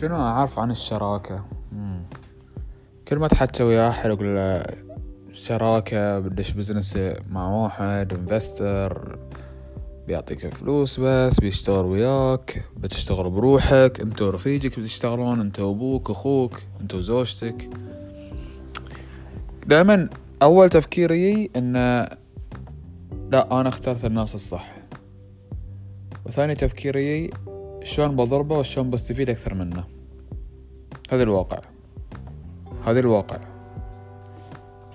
شنو؟ أعرف عن الشراكة. مم. كل ما تحكي وياه حلو يقول له شراكة بدش business مع واحد investor بيعطيك فلوس بس بيشتغل وياك بتشتغل بروحك انت ورفيجك بتشتغلون انت وابوك أخوك انت وزوجتك دائما أول تفكيري إن لا أنا اخترت الناس الصح. وثاني تفكيري شلون بضربه وشلون بستفيد أكثر منه. هذا الواقع. هذا الواقع.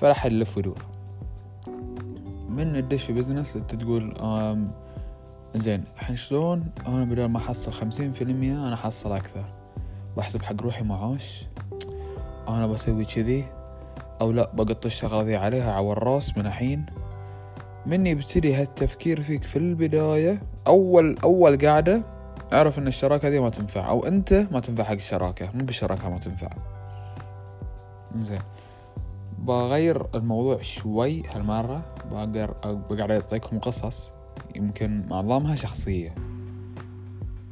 فلا حد يلف ويدور من تدش في بزنس أنت تقول زين الحين شلون؟ أنا بدل ما أحصل خمسين في المية أنا أحصل أكثر. بحسب حق روحي معاش. أنا بسوي كذي أو لا بقط الشغلة ذي عليها على الراس من الحين. من يبتدي هالتفكير فيك في البداية أول أول قاعدة أعرف إن الشراكة ذي ما تنفع أو أنت ما تنفع حق الشراكة مو بالشراكة ما تنفع. زين بغير الموضوع شوي هالمرة بقدر بقعد أعطيكم قصص يمكن معظمها شخصية.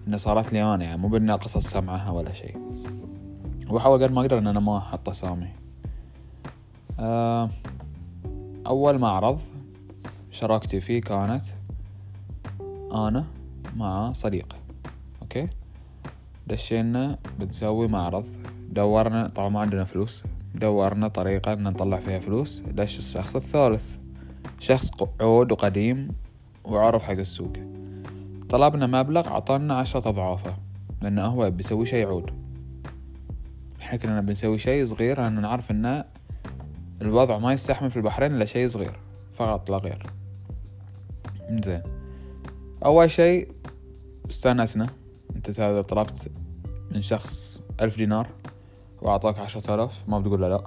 إنها صارت لي أنا يعني مو بإنها قصص سمعها ولا شيء. وبحاول قد ما أقدر إن أنا ما أحط أسامي. آه، أول معرض شراكتي فيه كانت أنا مع صديق أوكي دشينا بنسوي معرض. دورنا طبعا ما عندنا فلوس. دورنا طريقة ان نطلع فيها فلوس. دش الشخص الثالث؟ شخص عود وقديم وعرف حق السوق. طلبنا مبلغ عطانا عشرة أضعافه. لأنه هو بيسوي شي عود إحنا كنا بنسوي شي صغير. لأن نعرف إن الوضع ما يستحمل في البحرين إلا شي صغير. فقط لا غير. زين أول شي استأنسنا. أنت هذا طلبت من شخص ألف دينار وأعطاك عشرة آلاف ما بتقول له لا.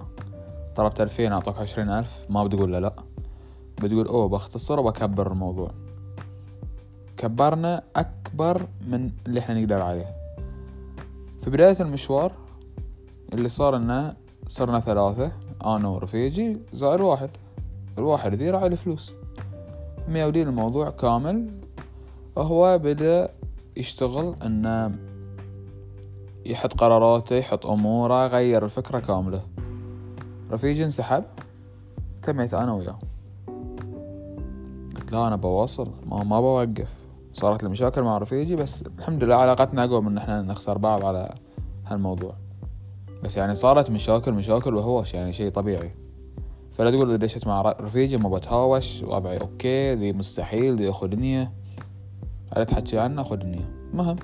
طلبت ألفين أعطاك عشرين ألف ما بتقول له لا. بتقول أوه بختصر وبكبر الموضوع. كبرنا أكبر من اللي إحنا نقدر عليه. في بداية المشوار اللي صار إنه صرنا ثلاثة أنا ورفيجي زائر واحد. الواحد ذي راعي الفلوس. ميودين الموضوع كامل. وهو بدأ يشتغل إنه يحط قراراته يحط أموره غير الفكرة كاملة. رفيجي انسحب تميت أنا وياه. قلت لا أنا بواصل ما, ما بوقف. صارت لي مشاكل مع رفيجي بس الحمد لله علاقتنا أقوى من إن إحنا نخسر بعض على هالموضوع. بس يعني صارت مشاكل مشاكل وهوش يعني شيء طبيعي. فلا تقول دشت مع رفيجي ما بتهاوش وضعي okay ذي مستحيل ذي أخو دنيا. على تحكي عنه؟ دنيا. مهم.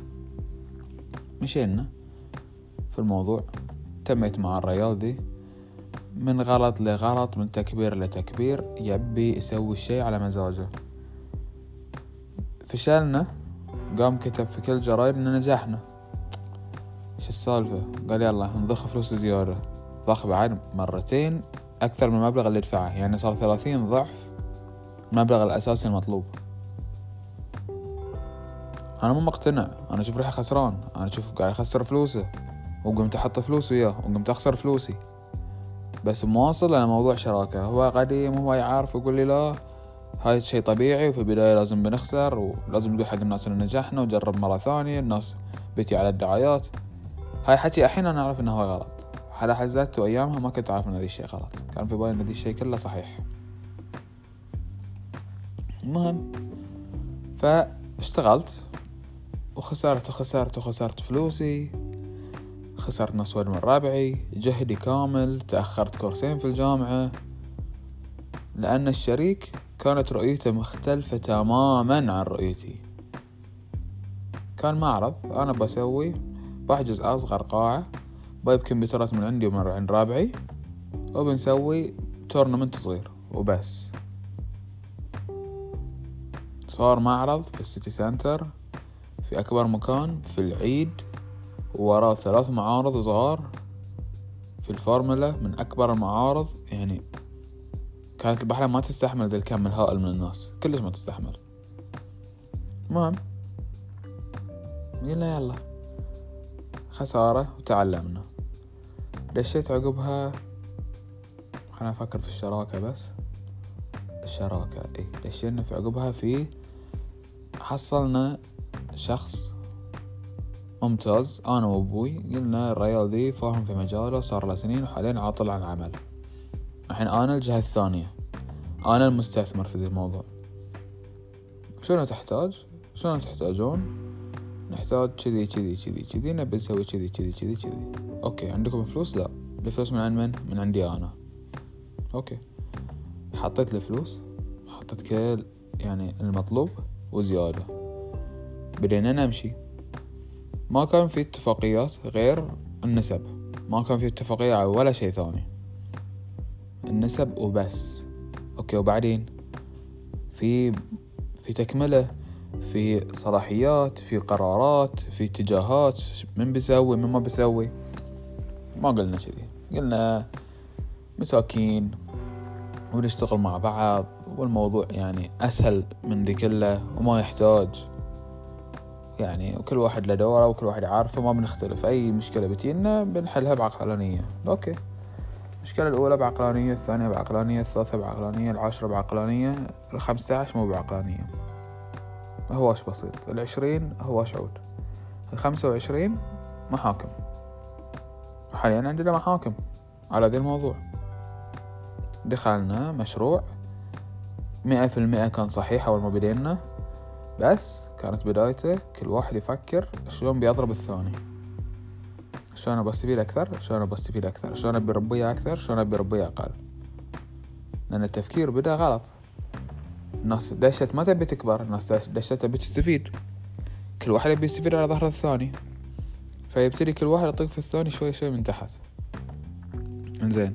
مشينا. الموضوع. تميت مع الريال ذي من غلط لغلط من تكبير لتكبير يبي يسوي الشي على مزاجه. فشلنا قام كتب في كل جرايد ان نجحنا. إيش السالفة؟ قال يلا نضخ فلوس زيادة. ضخ بعد مرتين أكثر من المبلغ اللي دفعه. يعني صار ثلاثين ضعف المبلغ الأساسي المطلوب. أنا مو مقتنع. أنا أشوف روحي خسران. أنا أشوف قاعد اخسر فلوسه. وقمت أحط فلوس وياه وقمت أخسر فلوسي. بس مواصل أنا موضوع شراكة. هو قديم هو يعرف يقول لي لا هاي شيء طبيعي وفي البداية لازم بنخسر ولازم نقول حق الناس إن نجحنا وجرب مرة ثانية الناس بتي على الدعايات. هاي حكي الحين أنا أعرف إنه هو غلط. على حزتته ايامها ما كنت أعرف إن هذا الشيء غلط. كان في بالي إن هذا الشيء كله صحيح. المهم فاشتغلت وخسرت وخسرت وخسرت فلوسي. خسرت نص من ربعي جهدي كامل تأخرت كورسين في الجامعة. لأن الشريك كانت رؤيته مختلفة تماما عن رؤيتي. كان معرض أنا بسوي بحجز أصغر قاعة بايب كمبيوترات من عندي ومن عند ربعي وبنسوي tournament صغير وبس. صار معرض في ال City Centre في أكبر مكان في العيد. ووراه ثلاث معارض صغار في الفورمولا من أكبر المعارض. يعني كانت البحرين ما تستحمل ذا الكم الهائل من الناس كلش ما تستحمل. المهم قلنا يلا. خسارة وتعلمنا. دشيت عقبها. خلنا أفكر في الشراكة بس. الشراكة اي دشينا في عقبها في حصلنا شخص ممتاز. أنا وأبوي قلنا الريال ذي فاهم في مجاله صار له سنين وحاليا عاطل عن العمل الحين أنا الجهة الثانية. أنا المستثمر في ذي الموضوع. شنو تحتاج؟ شنو تحتاجون؟ نحتاج كذي كذي كذي كذي نبي نسوي كذي كذي كذي كذي. أوكي عندكم فلوس؟ لا. الفلوس من عند من؟ من عندي أنا. أوكي. حطيت الفلوس حطيت كل يعني المطلوب وزيادة. بدينا نمشي. ما كان في اتفاقيات غير النسب. ما كان في اتفاقية على ولا شيء ثاني. النسب وبس. أوكي وبعدين؟ في في تكملة في صلاحيات في قرارات في اتجاهات من بيسوي من ما بيسوي. ما قلنا كذي. قلنا مساكين ونشتغل مع بعض والموضوع يعني أسهل من ذي كله وما يحتاج يعني وكل واحد له دوره وكل واحد عارفه ما بنختلف. أي مشكلة بتينا بنحلها بعقلانية. أوكي. المشكلة الأولى بعقلانية الثانية بعقلانية الثالثة بعقلانية العاشرة بعقلانية الخمسة عشر مو بعقلانية. هواش بسيط. العشرين هواش عود. الخمسة وعشرين محاكم. حاليا عندنا محاكم على ذي الموضوع. دخلنا مشروع. مئة في المئة كان صحيح أول ما بدينا. بس كانت بدايته كل واحد يفكر شلون بيضرب الثاني. شلون بستفيد أكثر؟ شلون بستفيد أكثر؟ شلون أبي ربيه أكثر؟ شلون أبي ربيه أقل؟ لأن التفكير بدأ غلط. الناس دشت ما تبي تكبر؟ الناس دشت تبي تستفيد؟ كل واحد يبي يستفيد على ظهر الثاني. فيبتدي كل واحد يطق في الثاني شوي شوي من تحت. إنزين.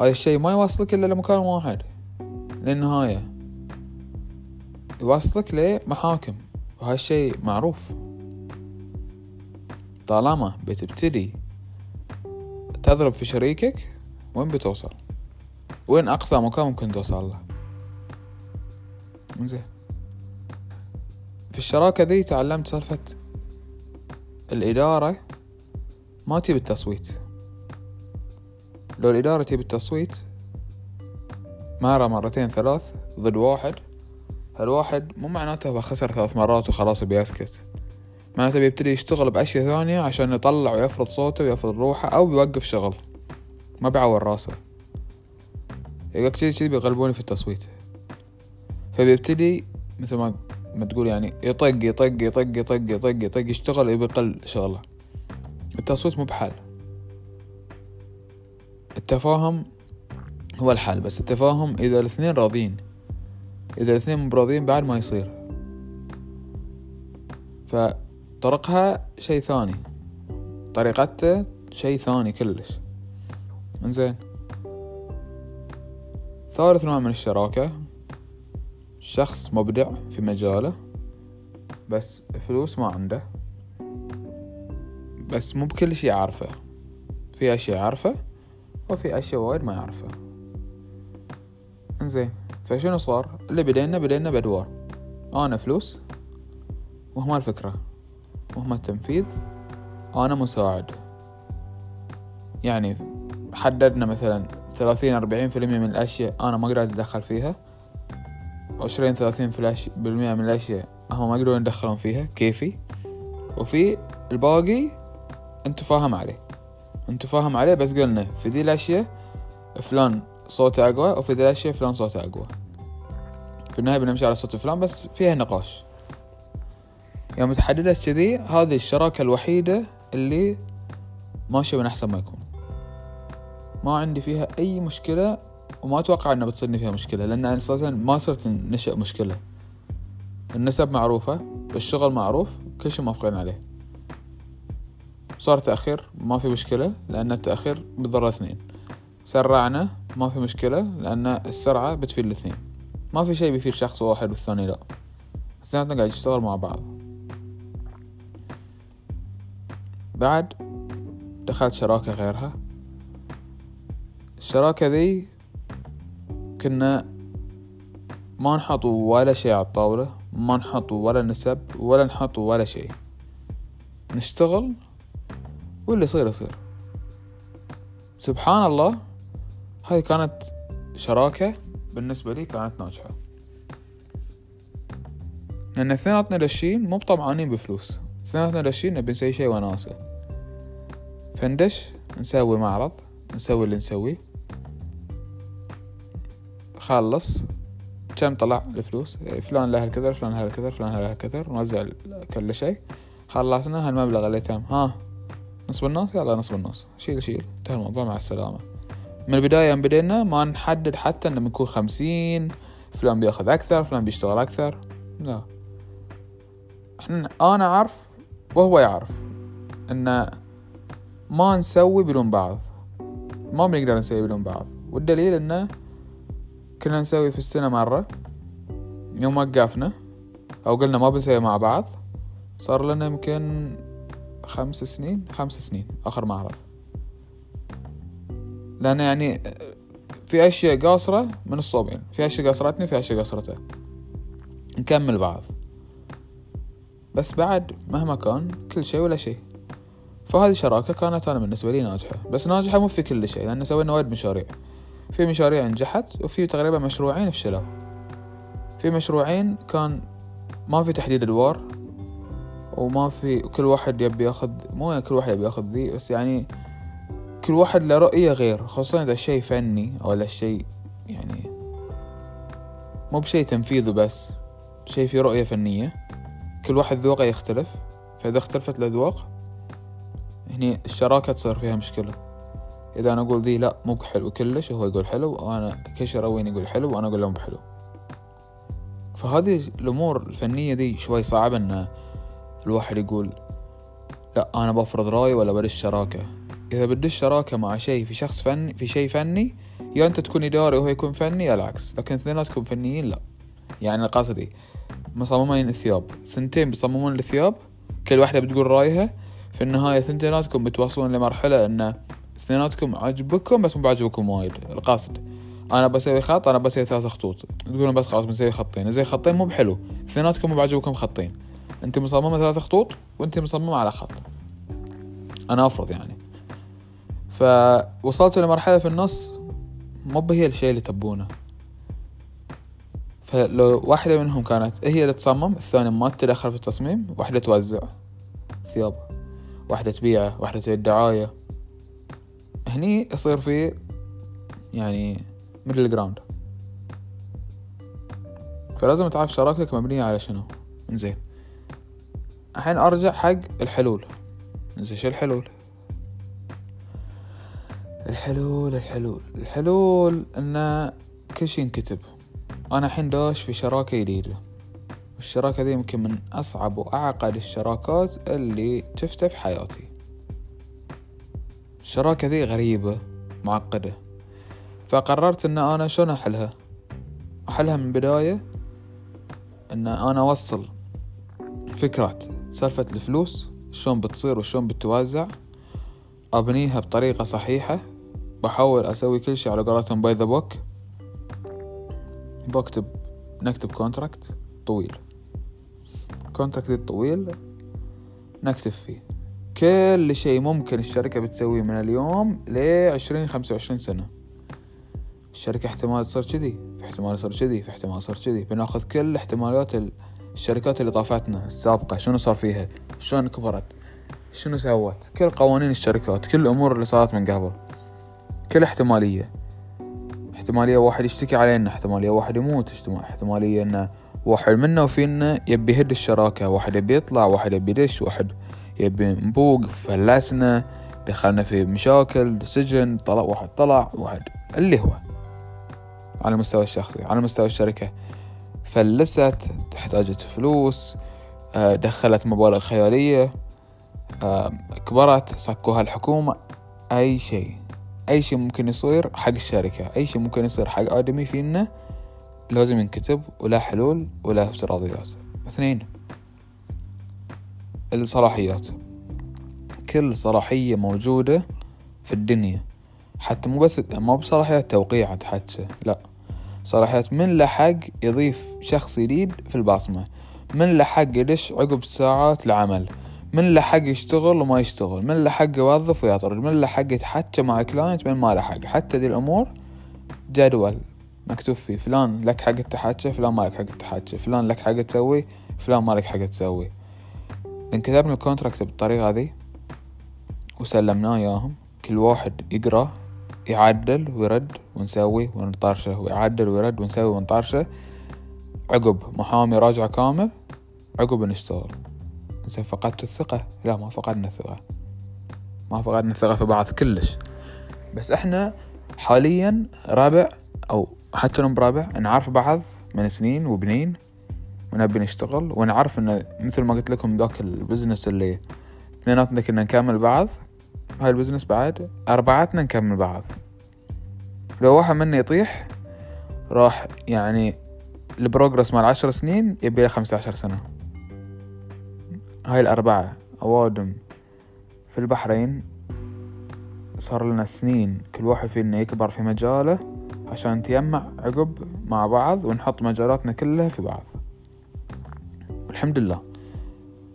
هاي الشيء ما يوصلك إلا لمكان واحد. للنهاية. يوصلك لمحاكم. وهاي الشيء معروف. طالما بتبتدي تضرب في شريكك وين بتوصل؟ وين أقصى مكان ممكن توصل له؟ زين في الشراكة ذي تعلمت سالفة الإدارة ما تجيب التصويت. لو الإدارة تجيب التصويت مرة مرتين ثلاث ضد واحد. هالواحد مو معناته هو خسر ثلاث مرات وخلاص بيسكت معناته بيبتدي يشتغل بأشياء ثانية عشان يطلع ويفرض صوته ويفرض روحه أو بيوقف شغل. ما بيعور راسه. يقولك كذي كذي بيغلبوني في التصويت. فبيبتدي مثل ما ما تقول يعني يطق يطق يطق يطق يطق يطق يشتغل يقل شغله. التصويت مو بحل التفاهم هو الحل بس التفاهم إذا الاثنين راضين إذا الاثنين مو براضيين بعد ما يصير. فطرقها شيء ثاني. طريقته شيء ثاني كلش. إنزين. ثالث نوع من الشراكة. شخص مبدع في مجاله بس فلوس ما عنده. بس مو بكل شي عارفه في أشياء عارفه وفي أشياء وايد ما يعرفه. إنزين. فشنو صار؟ اللي بدينا بدينا بأدوار. أنا فلوس وهم الفكرة وهم التنفيذ أنا مساعد. يعني حددنا مثلا ثلاثين أربعين في المية من الأشياء أنا ما قدرت أتدخل فيها. عشرين ثلاثين في بالمية من الأشياء هم ما يقدرون يدخلون فيها. كيفي؟ وفي الباقي انت فاهم عليه. انت فاهم عليه بس قلنا في ذي الأشياء فلان صوته أقوى وفي ذي الأشياء فلان صوته أقوى. في النهاية بنمشي على صوت فلان بس فيها نقاش. يوم تحددت كذي هذه الشراكة الوحيدة اللي ماشية من أحسن ما يكون. ما عندي فيها أي مشكلة وما أتوقع أنها بتصيرني فيها مشكلة لأن أنا أساسا ما صرت نشأ مشكلة. النسب معروفة الشغل معروف كل شي موافقين عليه. صار تأخير ما في مشكلة لأن التأخير بضر اثنين. سرعنا ما في مشكلة لأن السرعة بتفيد الاثنين. ما في شي بيفيد شخص واحد والثاني لا. اثنيناتنا قاعد يشتغل مع بعض. بعد دخلت شراكة غيرها. الشراكة ذي كنا ما نحط ولا شي على الطاولة ما نحط ولا نسب ولا نحط ولا شي نشتغل واللي يصير يصير. سبحان الله هاي كانت شراكة بالنسبة لي كانت ناجحة. لأن اثنيناتنا داشين مو بطمعانين بفلوس. اثنيناتنا داشين نبي نسوي شي وناسة. فندش نسوي معرض نسوي اللي نسويه. خلص. كم طلع الفلوس؟ فلان له الكثر فلان له الكثر فلان له الكثر. نوزع كل شيء. خلصنا هالمبلغ اللي تم. ها نص بالنص يلا نص بالنص شيل شيل. انتهى الموضوع. مع السلامة. من البداية يوم بدينا ما نحدد حتى إنه بنكون خمسين فلان بيأخذ أكثر فلان بيشتغل أكثر. لا. أنا أعرف وهو يعرف إن ما نسوي بدون بعض. ما بنقدر نسوي بدون بعض. والدليل إنه كنا نسوي في السنة مرة. يوم وقفنا أو قلنا ما بنسوي مع بعض صار لنا يمكن خمس سنين خمس سنين آخر معرض لأن يعني في أشياء قاصرة من الصوبين. في أشياء قاصرتني في أشياء قاصرته. نكمل بعض. بس بعد مهما كان كل شيء ولا شيء. فهذه الشراكة كانت أنا بالنسبة لي ناجحة. بس ناجحة مو في كل شيء لأن سوينا وايد مشاريع. في مشاريع نجحت وفي تقريبا مشروعين فشلوا. في مشروعين كان ما في تحديد أدوار وما في كل واحد يبي ياخذ مو كل واحد يبي ياخذ ذي بس يعني كل واحد له رؤية غير خصوصا إذا الشيء فني أو الشيء يعني مو بشيء تنفيذه بس شيء فيه رؤية فنية. كل واحد ذوقه يختلف فإذا اختلفت الأذواق هني الشراكة تصير فيها مشكلة. إذا أنا أقول ذي لا مو حلو كلش وهو يقول حلو وأنا كشروين يقول حلو وأنا أقول له مو حلو فهذه الأمور الفنية ذي شوي صعب إن الواحد يقول لا أنا بفرض رأي ولا بدش شراكة. إذا بدش شراكة مع شيء في شخص فني في شيء فني يا أنت تكون إداري وهو يكون فني يا العكس. لكن اثنيناتكم فنيين لا. يعني قصدي مصممين الثياب. ثنتين بيصممون الثياب كل واحدة بتقول رأيها. في النهاية ثنتيناتكم بتوصلون لمرحلة إن اثنيناتكم عجبكم بس مو بعجبكم وايد. القاصد أنا بسوي خط أنا بسوي ثلاث خطوط. تقولون بس خلاص بنسوي خطين. زي خطين مو بحلو. اثنيناتكم مو بعجبكم خطين. انت مصممة ثلاث خطوط وانت مصممة على خط. أنا أفرض يعني. فوصلت لمرحلة في النص مو هي الشيء اللي تبونه. فلو واحدة منهم كانت هي اللي تصمم الثانية ما تتدخل في التصميم واحدة توزع. ثياب واحدة تبيعه واحدة تسوي الدعاية هني يصير في يعني middle ground فلازم تعرف شراكتك مبنية على شنو. زين الحين أرجع حق الحلول. زين شو الحلول؟ الحلول الحلول. الحلول إن كل شي ينكتب. أنا الحين داش في شراكة جديدة والشراكة ذي يمكن من أصعب وأعقد الشراكات اللي شفتها في حياتي. الشراكة ذي غريبة معقدة. فقررت إن أنا شلون أحلها؟ أحلها من بداية إن أنا أوصل فكرة سالفة الفلوس شلون بتصير وشلون بتوزع أبنيها بطريقة صحيحة بحاول أسوي كل شي على قولتهم by the book بكتب نكتب contract طويل. contract الطويل نكتب فيه. كل شيء ممكن الشركة بتسويه من اليوم لعشرين خمسة وعشرين سنة. الشركة احتمال تصير كذي في احتمال يصير كذي في احتمال يصير كذي. بناخذ كل احتمالات الشركات اللي طافتنا السابقة شنو صار فيها؟ شلون كبرت؟ شنو سوت؟ كل قوانين الشركات كل الأمور اللي صارت من قبل. كل احتمالية احتمالية واحد يشتكي علينا احتمالية واحد يموت احتمالية إنه واحد منا وفينا يبي يهد الشراكة واحد يبي يطلع واحد يبي يدش واحد يبي نبوق فلسنا دخلنا في مشاكل سجن طلع واحد طلع واحد اللي هو. على المستوى الشخصي على مستوى الشركة. فلست احتاجت فلوس آه، دخلت مبالغ خيالية آه، كبرت صكوها الحكومة أي شيء. أي شيء ممكن يصير حق الشركة أي شيء ممكن يصير حق آدمي فينا لازم ينكتب ولا حلول ولا افتراضيات. اثنين الصلاحيات. كل صلاحية موجودة في الدنيا. حتى مو بس ما بصلاحيات توقيع حتى لا. صلاحيات من له حق يضيف شخص جديد في البصمة من له حق يدش عقب ساعات العمل. من له حق يشتغل وما يشتغل من له حق يوظف ويطرد من له حق يتحكى مع client من ما له حق حتى ذي الأمور جدول مكتوب فيه فلان لك حق التحكي فلان ما لك حق التحكي فلان لك حق تسوي فلان ما لك حق تسوي. انكتبنا ال contract بالطريقة ذي وسلمناه إياهم. كل واحد يقراه يعدل ويرد ونسوي ونطرشه ويعدل ويرد ونسوي ونطرشه. عقب محامي راجع كامل عقب نشتغل. زين فقدت الثقة. لا ما فقدنا الثقة. ما فقدنا الثقة في بعض كلش. بس إحنا حاليا رابع أو حتى نم برابع نعرف بعض من سنين وبنين ونبي نشتغل ونعرف انه مثل ما قلت لكم ذاك ال business اللي اثنيناتنا كنا نكمل بعض هاي ال business بعد اربعتنا نكمل بعض. لو واحد منا يطيح راح يعني ال progress مال عشر سنين يبي له خمسة عشر سنة. هاي الأربعة أوادم في البحرين. صار لنا سنين كل واحد فينا يكبر في مجاله عشان نتجمع عقب مع بعض ونحط مجالاتنا كلها في بعض. الحمد لله.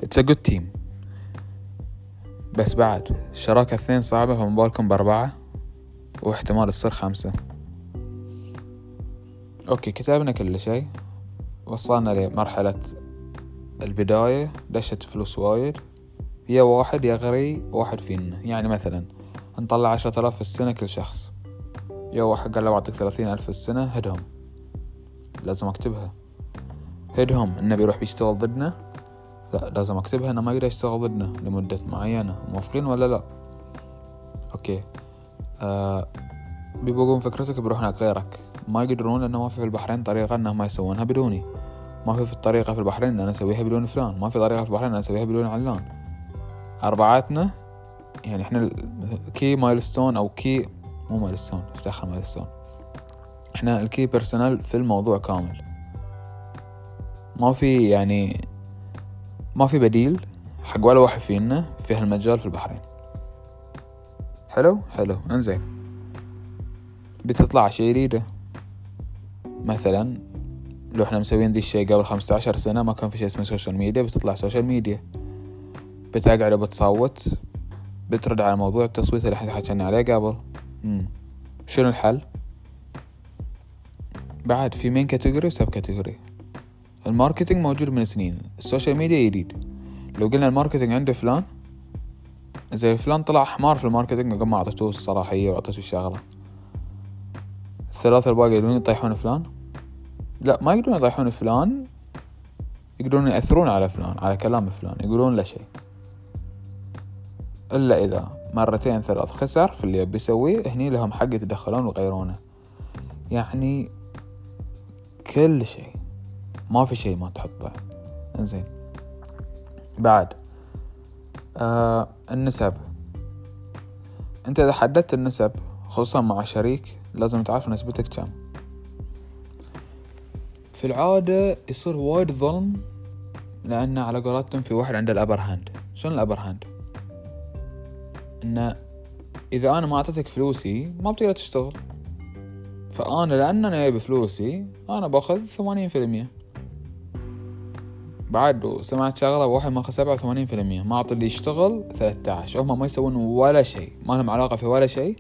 it's a good team بس بعد الشراكة اثنين صعبة فما بالكم بأربعة؟ واحتمال تصير خمسة. أوكي كتبنا كل شيء. وصلنا لمرحلة البداية دشت فلوس وايد. يا واحد يا غري واحد فينا. يعني مثلا نطلع عشرة آلاف في السنة كل شخص. يا واحد قال له بعطيك ثلاثين ألف في السنة هدهم. لازم أكتبها. هدهم. إنه بيروح بيشتغل ضدنا؟ لا لازم أكتبها إنه ما يقدر يشتغل ضدنا لمدة معينة. موافقين ولا لا؟ أوكي. آه بيبقون فكرتك بيروح هناك غيرك. ما يقدرون لأنه ما في في البحرين طريقة إنهم ما يسوونها بدوني. ما في في الطريقة في البحرين أنا أسويها بدون فلان ما في طريقة في البحرين أنا أسويها بدون علان. أربعاتنا يعني إحنا key milestone أو key مو milestone إيش دخل milestone إحنا ال key personnel في الموضوع كامل. ما في يعني ما في بديل حق ولا واحد فينا في هالمجال في البحرين. حلو؟ حلو. إنزين. بتطلع شي جديدة مثلا لو إحنا مسوين ذي الشي قبل خمسة عشر سنة ما كان في شي اسمه social media بتطلع social media بتقعد وبتصوت بترد على موضوع التصويت اللي إحنا حكينا عليه قبل. مم. شنو الحل؟ بعد في main category و sub category ال marketing موجود من سنين. ال social media جديد لو قلنا ال marketing عنده فلان زي فلان طلع حمار في ال marketing قام ما اعطيتوه الصلاحية واعطيتوه الشغلة. الثلاثة الباقي يطيحون فلان. لا ما يقدرون يطيحون فلان يقدرون يأثرون على فلان على كلام فلان يقولون لا شيء. إلا إذا مرتين ثلاث خسر في اللي يبي يسويه هني لهم حق يتدخلون ويغيرونه. يعني كل شيء. ما في شيء ما تحطه. إنزين. بعد. آه النسب. أنت إذا حددت النسب خصوصا مع شريك لازم تعرف نسبتك كم. في العادة يصير وايد ظلم لأن على قولتهم في واحد عنده ال upper hand شنو ال upper hand إنه إذا أنا ما أعطيتك فلوسي ما بتقدر تشتغل. فأنا لأن أنا جايب فلوسي أنا بأخذ ثمانين في المية. بعد سمعت شغلة واحد ماخذ سبعة وثمانين في المية ما أعطي اللي يشتغل ثلاثة عشر. هم ما يسوون ولا شيء ما لهم علاقة في ولا شيء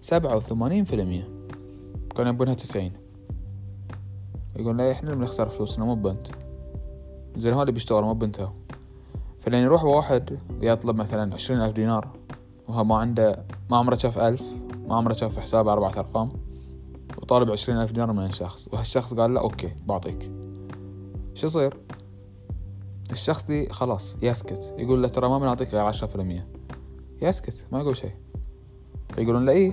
سبعة وثمانين في المية. كانوا يبونها تسعين. يقول لا إحنا اللي بنخسر فلوسنا مو بنت زين هذا بيشتغل مو بنت فلين يروح واحد ويطلب مثلا عشرين ألف دينار وهو ما عنده ما عمره شاف ألف ما عمره شاف حسابه أربعة أرقام وطالب عشرين ألف دينار من شخص وهالشخص قال لا أوكي بعطيك. شو يصير؟ الشخص دي خلاص يسكت. يقول له ترى ما بنعطيك غير عشرة في المية. يسكت ما يقول شيء. فيقولون له إيه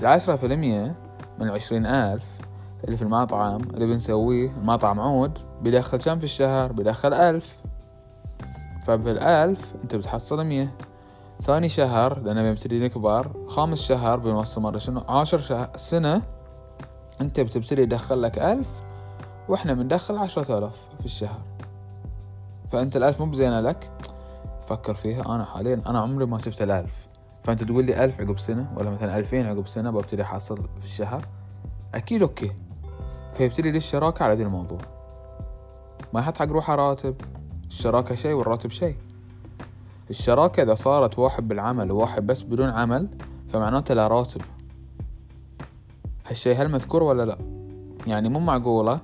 العشرة في المية من العشرين ألف اللي في المطعم اللي بنسويه المطعم عود بيدخل كم في الشهر؟ بيدخل ألف. فبالألف أنت بتحصل مية. ثاني شهر لأنه بنبتدي نكبر خامس شهر بنوصل مرة شنو؟ عاشر شهر سنة أنت بتبتدي يدخل لك ألف وإحنا بندخل عشرة آلاف في الشهر. فأنت الألف مو بزينة لك. فكر فيها أنا حاليا أنا عمري ما شفت الألف. فأنت تقول لي ألف عقب سنة ولا مثلا ألفين عقب سنة ببتدي أحصل في الشهر؟ أكيد أوكي. فيبتدي لي الشراكة على ذي الموضوع؟ ما يحط حق روحه راتب الشراكة شيء والراتب شيء. الشراكة إذا صارت واحد بالعمل وواحد بس بدون عمل فمعناته لا راتب. هالشي هل مذكور ولا لا؟ يعني مو معقولة.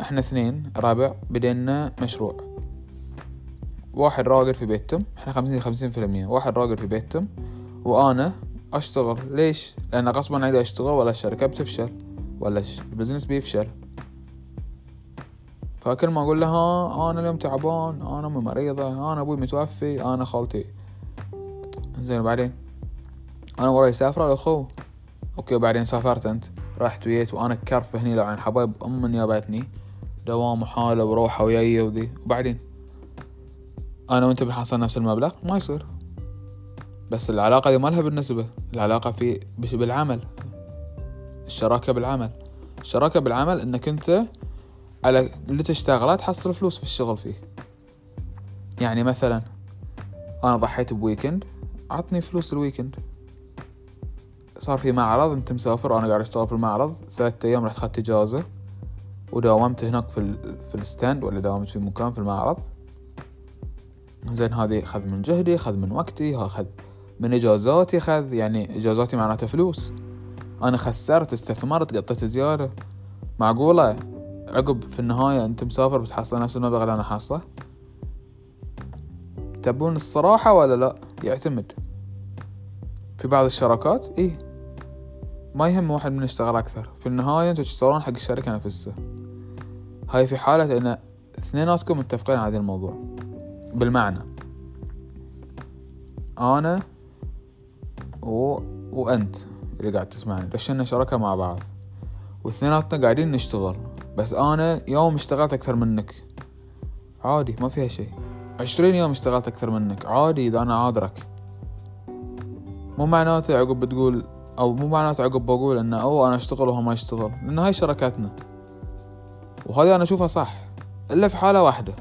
إحنا اثنين رابع بدينا مشروع. واحد راقد في بيتهم إحنا خمسين خمسين في المية. واحد راقد في بيتهم وأنا أشتغل. ليش؟ لأن غصبا عني أشتغل ولا الشركة بتفشل. ولا البزنس بيفشل. فكل ما أقول لها أنا اليوم تعبان أنا أمي مريضة أنا أبوي متوفي أنا خالتي. زين بعدين أنا وراي سافرة الاخو أوكي بعدين سافرت أنت. رحت ويت وأنا كرف هني لو عن حبايب ام نيابتني دوام وحالة وروحة وياي وذي. وبعدين؟ أنا وأنت بنحصل نفس المبلغ؟ ما يصير. بس العلاقة دي ما لها بالنسبة. العلاقة في بالعمل. الشراكة بالعمل. الشراكة بالعمل إنك أنت على اللي تشتغله تحصل فلوس في الشغل فيه. يعني مثلا أنا ضحيت ب weekend عطني فلوس ال weekend. صار في معرض أنت مسافر وأنا قاعد أشتغل في المعرض ثلاثة أيام رحت اخذت إجازة وداومت هناك في, ال... في ال stand ولا داومت في مكان في المعرض. زين هذه خذ من جهدي خذ من وقتي اخذ من إجازاتي خذ يعني إجازاتي معناته فلوس. أنا خسرت استثمرت قطيت زيادة معقولة؟ عقب في النهاية أنت مسافر بتحصل نفس المبلغ اللي أنا حاصله؟ تبون الصراحة ولا لا؟ يعتمد. في بعض الشراكات؟ إيه. ما يهم واحد من يشتغل أكثر. في النهاية أنتوا تشتغلون حق الشركة نفسها. هاي في حالة إن اثنيناتكم متفقين على هذا الموضوع. بالمعنى. أنا و... وأنت. اللي قاعد تسمعني دشنا شركة مع بعض. واثنيناتنا قاعدين نشتغل. بس أنا يوم اشتغلت أكثر منك. عادي ما فيها شيء. عشرين يوم اشتغلت أكثر منك. عادي إذا أنا عاذرك مو معناته عقب بتقول أو مو معناته عقب بقول إنه أو أنا أشتغل وهو ما يشتغل. لأن هاي شركاتنا وهذه أنا أشوفها صح. إلا في حالة واحدة.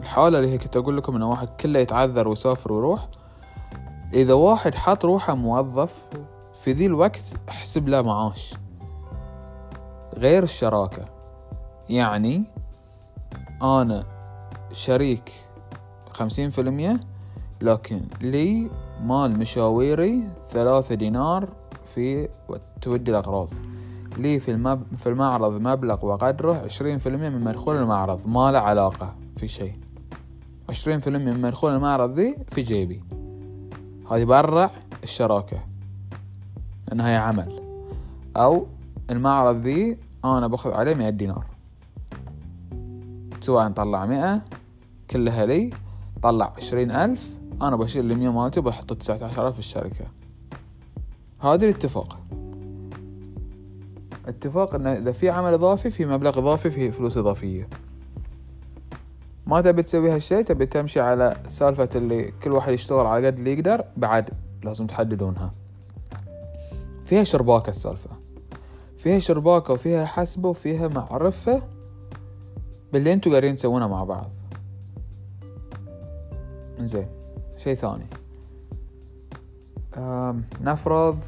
الحالة اللي هي كنت أقول لكم إنه واحد كله يتعذر ويسافر ويروح. إذا واحد حط روحه موظف في ذي الوقت احسب له معاش. غير الشراكة. يعني أنا شريك خمسين في المية لكن لي مال مشاويري ثلاثة دينار في تودي الأغراض. لي في, المب... في المعرض مبلغ وقدره عشرين في المية من مدخول المعرض. ما له علاقة في شيء. عشرين في المية من مدخول المعرض ذي في جيبي. هذه برا الشراكة. لأنها هي عمل. أو المعرض ذي أنا باخذ عليه مئة دينار. سواء طلع مئة كلها لي طلع عشرين ألف أنا بشيل المية مالتي وبحط تسعة عشر ألف في الشركة. هذا الاتفاق. اتفاق إنه إذا في عمل إضافي في مبلغ إضافي في فلوس إضافية. ما تبي تسوي هالشي تبي تمشي على سالفة اللي كل واحد يشتغل على قد اللي يقدر بعد لازم تحددونها. فيها شرباكة السالفة. فيها شرباكة وفيها حسبة وفيها معرفة باللي أنتوا قاعدين تسوونه مع بعض. زين شي ثاني. نفرض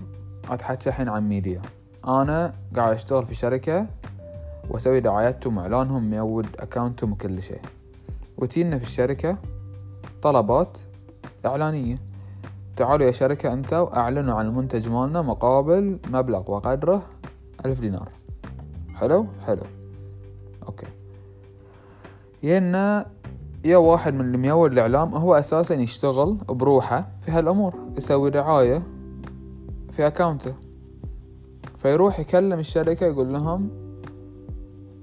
أتحكى الحين عن ميديا. أنا قاعد أشتغل في شركة وأسوي دعايتهم واعلانهم ميود account هم وكل شيء وتينا في الشركة طلبات إعلانية. تعالوا يا شركة أنتوا اعلنوا عن المنتج مالنا مقابل مبلغ وقدره ألف دينار. حلو؟ حلو. أوكي. ينا يا واحد من الميول الإعلام هو أساسا يشتغل بروحه في هالأمور. يسوي دعاية في أكاونته. فيروح يكلم الشركة يقول لهم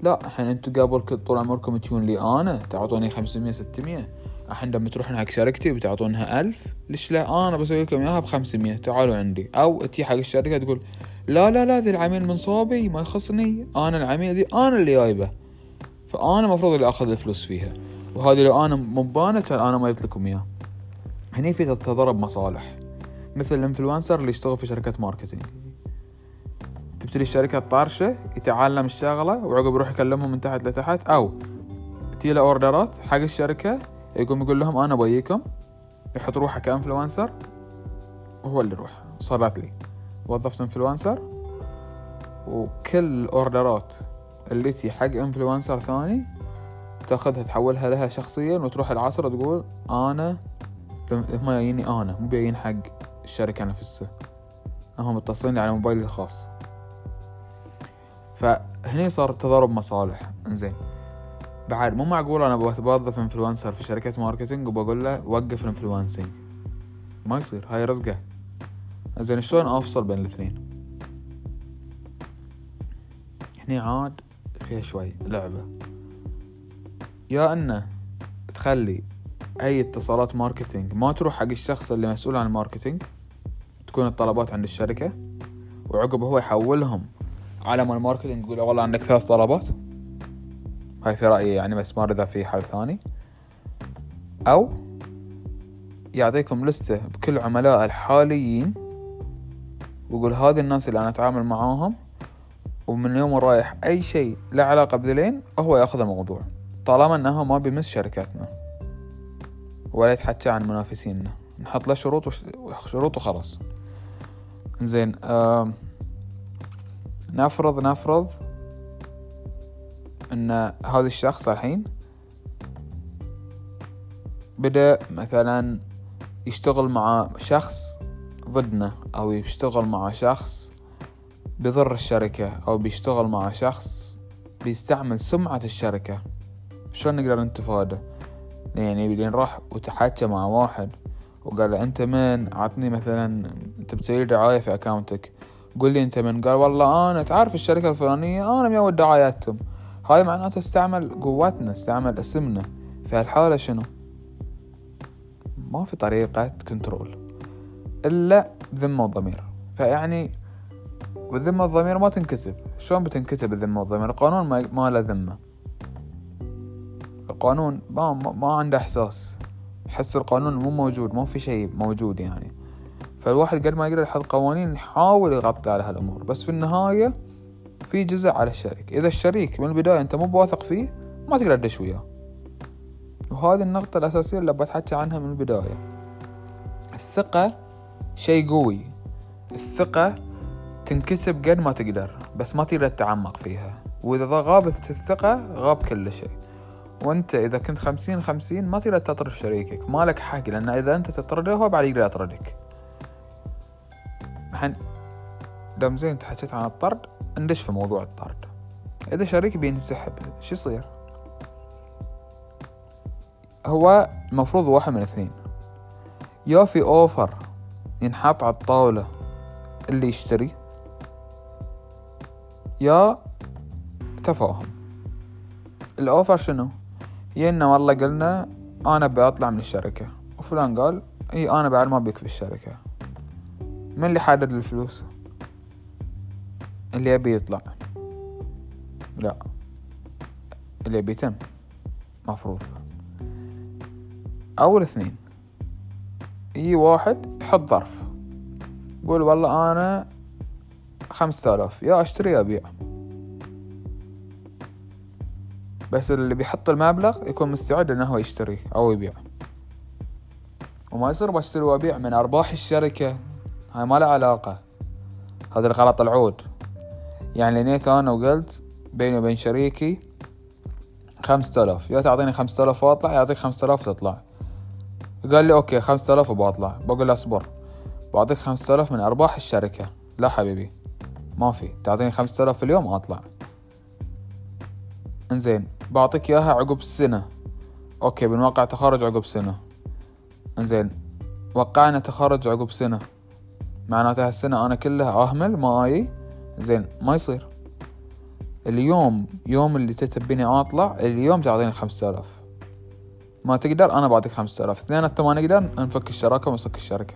لا الحين انتو قبل طول عمركم تجون لي أنا تعطوني خمسمية ستمية. الحين لما تروحون حق شركتي بتعطونها ألف ليش لا؟ أنا بسوي لكم إياها بخمسمية تعالوا عندي. أو تي حق الشركة تقول لا لا لا ذي العميل من صوبي ما يخصني. أنا العميل ذي أنا اللي جايبه. فأنا المفروض اللي أخذ الفلوس فيها. وهذه لو أنا مبانة كان أنا ما جبت لكم اياه هني في تضارب مصالح. مثل ال influencer اللي يشتغل في شركة marketing. تبتدي الشركة طارشة يتعلم الشغلة وعقب يروح يكلمهم من تحت لتحت أو تيله order ات حق الشركة يقوم يقول لهم أنا بيكم يحط روحه ك influencer وهو اللي يروح. صارت لي وظفت influencer وكل ال order ات اللي تي حق influencer ثاني تأخذها تحولها لها شخصيا وتروح العصر تقول أنا هم جاييني أنا مو جايين حق الشركة نفسها. هم متصلين على موبايلي الخاص. فهني صار تضارب مصالح. إنزين. بعد مو معقول أنا بوظف influencer في شركة marketing وبقول له وقف ال influencing ما يصير هاي رزقة. زين شلون أفصل بين الاثنين؟ هني عاد فيها شوي لعبة. يا إنه تخلي أي اتصالات marketing ما تروح حق الشخص اللي مسؤول عن ال marketing تكون الطلبات عند الشركة وعقب هو يحولهم على مال ال marketing يقول والله عندك ثلاث طلبات. هاي في رأيي يعني بس ما اذا في حل ثاني. أو يعطيكم لستة بكل عملاء الحاليين ويقول هذه الناس اللي أنا أتعامل معاهم ومن يوم رايح أي شيء له علاقة بذلين هو يأخذ الموضوع طالما انه ما بيمس شركاتنا ولا يتحكى عن منافسينا. نحط له شروط وش... شروط وخلاص. زين آه... نفرض نفرض إن هذا الشخص الحين بدأ مثلا يشتغل مع شخص ضدنا أو يشتغل مع شخص بضر الشركة أو بيشتغل مع شخص بيستعمل سمعة الشركة. شلون نقدر نتفادى؟ يعني بدين راح وتحكى مع واحد وقال له أنت من؟ عطني مثلا أنت بتسوي دعاية في أكاونتك. قول لي أنت من؟ قال والله أنا تعرف الشركة الفلانية أنا ميود دعاياتهم. هاي معناته استعمل قوتنا استعمل اسمنا. في هالحالة شنو؟ ما في طريقة كنترول إلا ذمة وضمير. فيعني والذمة والضمير ما تنكتب. شلون بتنكتب الذمة والضمير القانون ما, ما له ذمة. القانون ما, ما عنده إحساس. يحس القانون مو موجود ما في شيء موجود يعني. فالواحد قد ما يقدر يحط قوانين يحاول يغطي على هالأمور. بس في النهاية في جزء على الشريك. إذا الشريك من البداية أنت مو بواثق فيه ما تقدر تدش وياه. وهذه النقطة الأساسية اللي بتحكي عنها من البداية. الثقة شيء قوي. الثقة تنكتب قد ما تقدر بس ما تقدر تتعمق فيها. وإذا غابت الثقة غاب كل شيء. وأنت إذا كنت خمسين خمسين ما تقدر تطرد شريكك. ما لك حق لأن إذا أنت تطرده هو بعد يقدر يطردك. دام زين تحكيت عن الطرد ندش في موضوع الطرد؟ إذا شريك بينسحب شو يصير؟ هو المفروض واحد من اثنين. يا في أوفر ينحط على الطاولة اللي يشتري يا تفاهم. الأوفر شنو؟ ينا والله قلنا أنا ابي اطلع من الشركة. وفلان قال إي أنا بعد ما بيك في الشركة. من اللي حدد الفلوس؟ اللي يبي يطلع. لا. اللي يبي يتم. مفروض. أول اثنين. يجي واحد يحط ظرف. يقول والله أنا خمسة آلاف. يا أشتري يا أبيع. بس اللي بيحط المبلغ يكون مستعد إنه هو يشتري أو يبيع. وما يصير بشتري وأبيع من أرباح الشركة. هاي ما لها علاقة. هذا الغلط العود. يعني نيت أنا وقلت بيني وبين شريكي خمسة آلاف. يا تعطيني خمسة آلاف وأطلع يعطيك خمسة آلاف تطلع. قال لي okay خمسة آلاف وبطلع بقول له اصبر. بعطيك خمسة آلاف من أرباح الشركة. لا حبيبي ما في. تعطيني خمسة آلاف اليوم اطلع إنزين بعطيك إياها عقب سنة. أوكي بنوقع تخرج عقب سنة. إنزين وقعنا تخرج عقب سنة. معناته هالسنة أنا كلها أهمل ما أي. زين ما يصير. اليوم يوم اللي تتبيني اطلع اليوم تعطيني خمسة آلاف. ما تقدر أنا بعطيك خمسة آلاف. اثنيناتنا ما نقدر نفك الشراكة ونسك الشركة.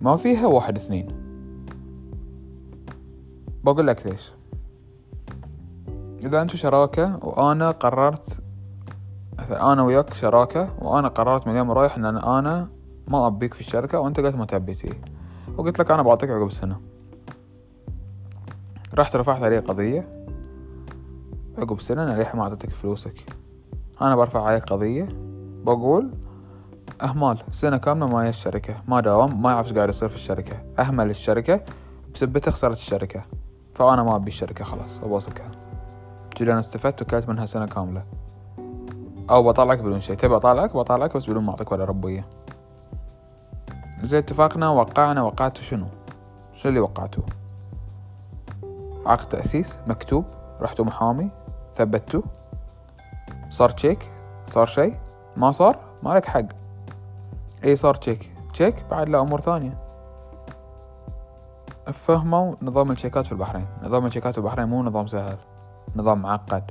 ما فيها واحد اثنين. بقول لك ليش. إذا انتو شراكة وأنا قررت أنا وياك شراكة وأنا قررت من اليوم رايح إن أنا ما أبيك في الشركة وأنت قلت ما تبيتي وقلت لك أنا بعطيك عقب سنة. رحت رفعت عليه قضية. عقب سنة أنا ليه ما أعطيتك فلوسك. أنا برفع عليك قضية. بقول أهمال سنة كاملة ما الشركة. ما داوم ما يعرف قاعد يصير في الشركة. أهمل الشركة بسبته خسرت الشركة. فأنا ما أبي الشركة خلاص أبوسكها. كذا أنا استفدت وكلت منها سنة كاملة. أو بطلعك بدون شيء. تبي أطلعك؟ بطلعك بس بدون ما أعطيك ولا ربوية. زي اتفاقنا وقعنا وقعتوا شنو؟ شو اللي وقعتوه عقد تأسيس مكتوب رحتوا محامي ثبتوا صار تشيك صار شيء ما صار ما لك حق. اي صار تشيك تشيك بعد لا أمور ثانية. فهموا نظام الشيكات في البحرين. نظام الشيكات في البحرين مو نظام سهل. نظام معقد.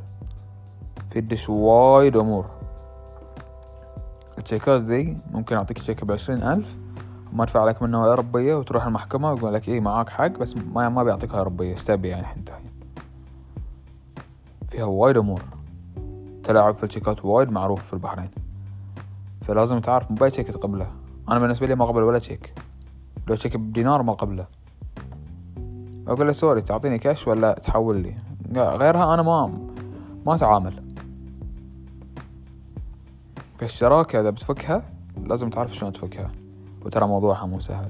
في الدش وايد أمور. التشيكات ذي ممكن أعطيك تشيك بعشرين ألف. ما ادفع عليك منه ولا ربية وتروح المحكمة ويقول لك إيه معاك حق بس ما ما بيعطيك هاي ربية إيش تبي يعني أنت؟ فيها وايد أمور. تلاعب في التشيكات وايد معروف في البحرين. فلازم تعرف مو بأي تشيك تقبله. أنا بالنسبة لي ما أقبل ولا تشيك لو تشيك بدينار ما أقبله. أقول له sorry تعطيني كاش ولا تحول لي؟ غيرها أنا ما ما أتعامل. فالشراكة إذا بتفكها لازم تعرف شلون تفكها. وترى موضوعها مو سهل.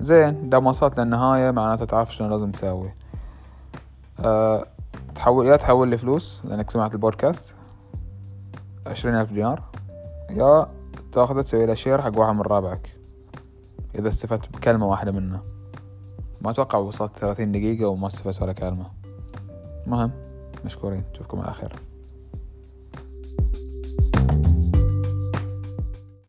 زين دا وصلت للنهاية معناته تعرف شلون لازم تسوي أه تحول يا تحول لي فلوس لأنك سمعت البودكاست عشرين ألف دينار يا تاخذه تسوي له شير حق واحد من رابعك إذا استفدت بكلمة واحدة منه. ما أتوقع وصلت ثلاثين دقيقة وما استفدت ولا كلمة. مهم. مشكورين. نشوفكم على خير.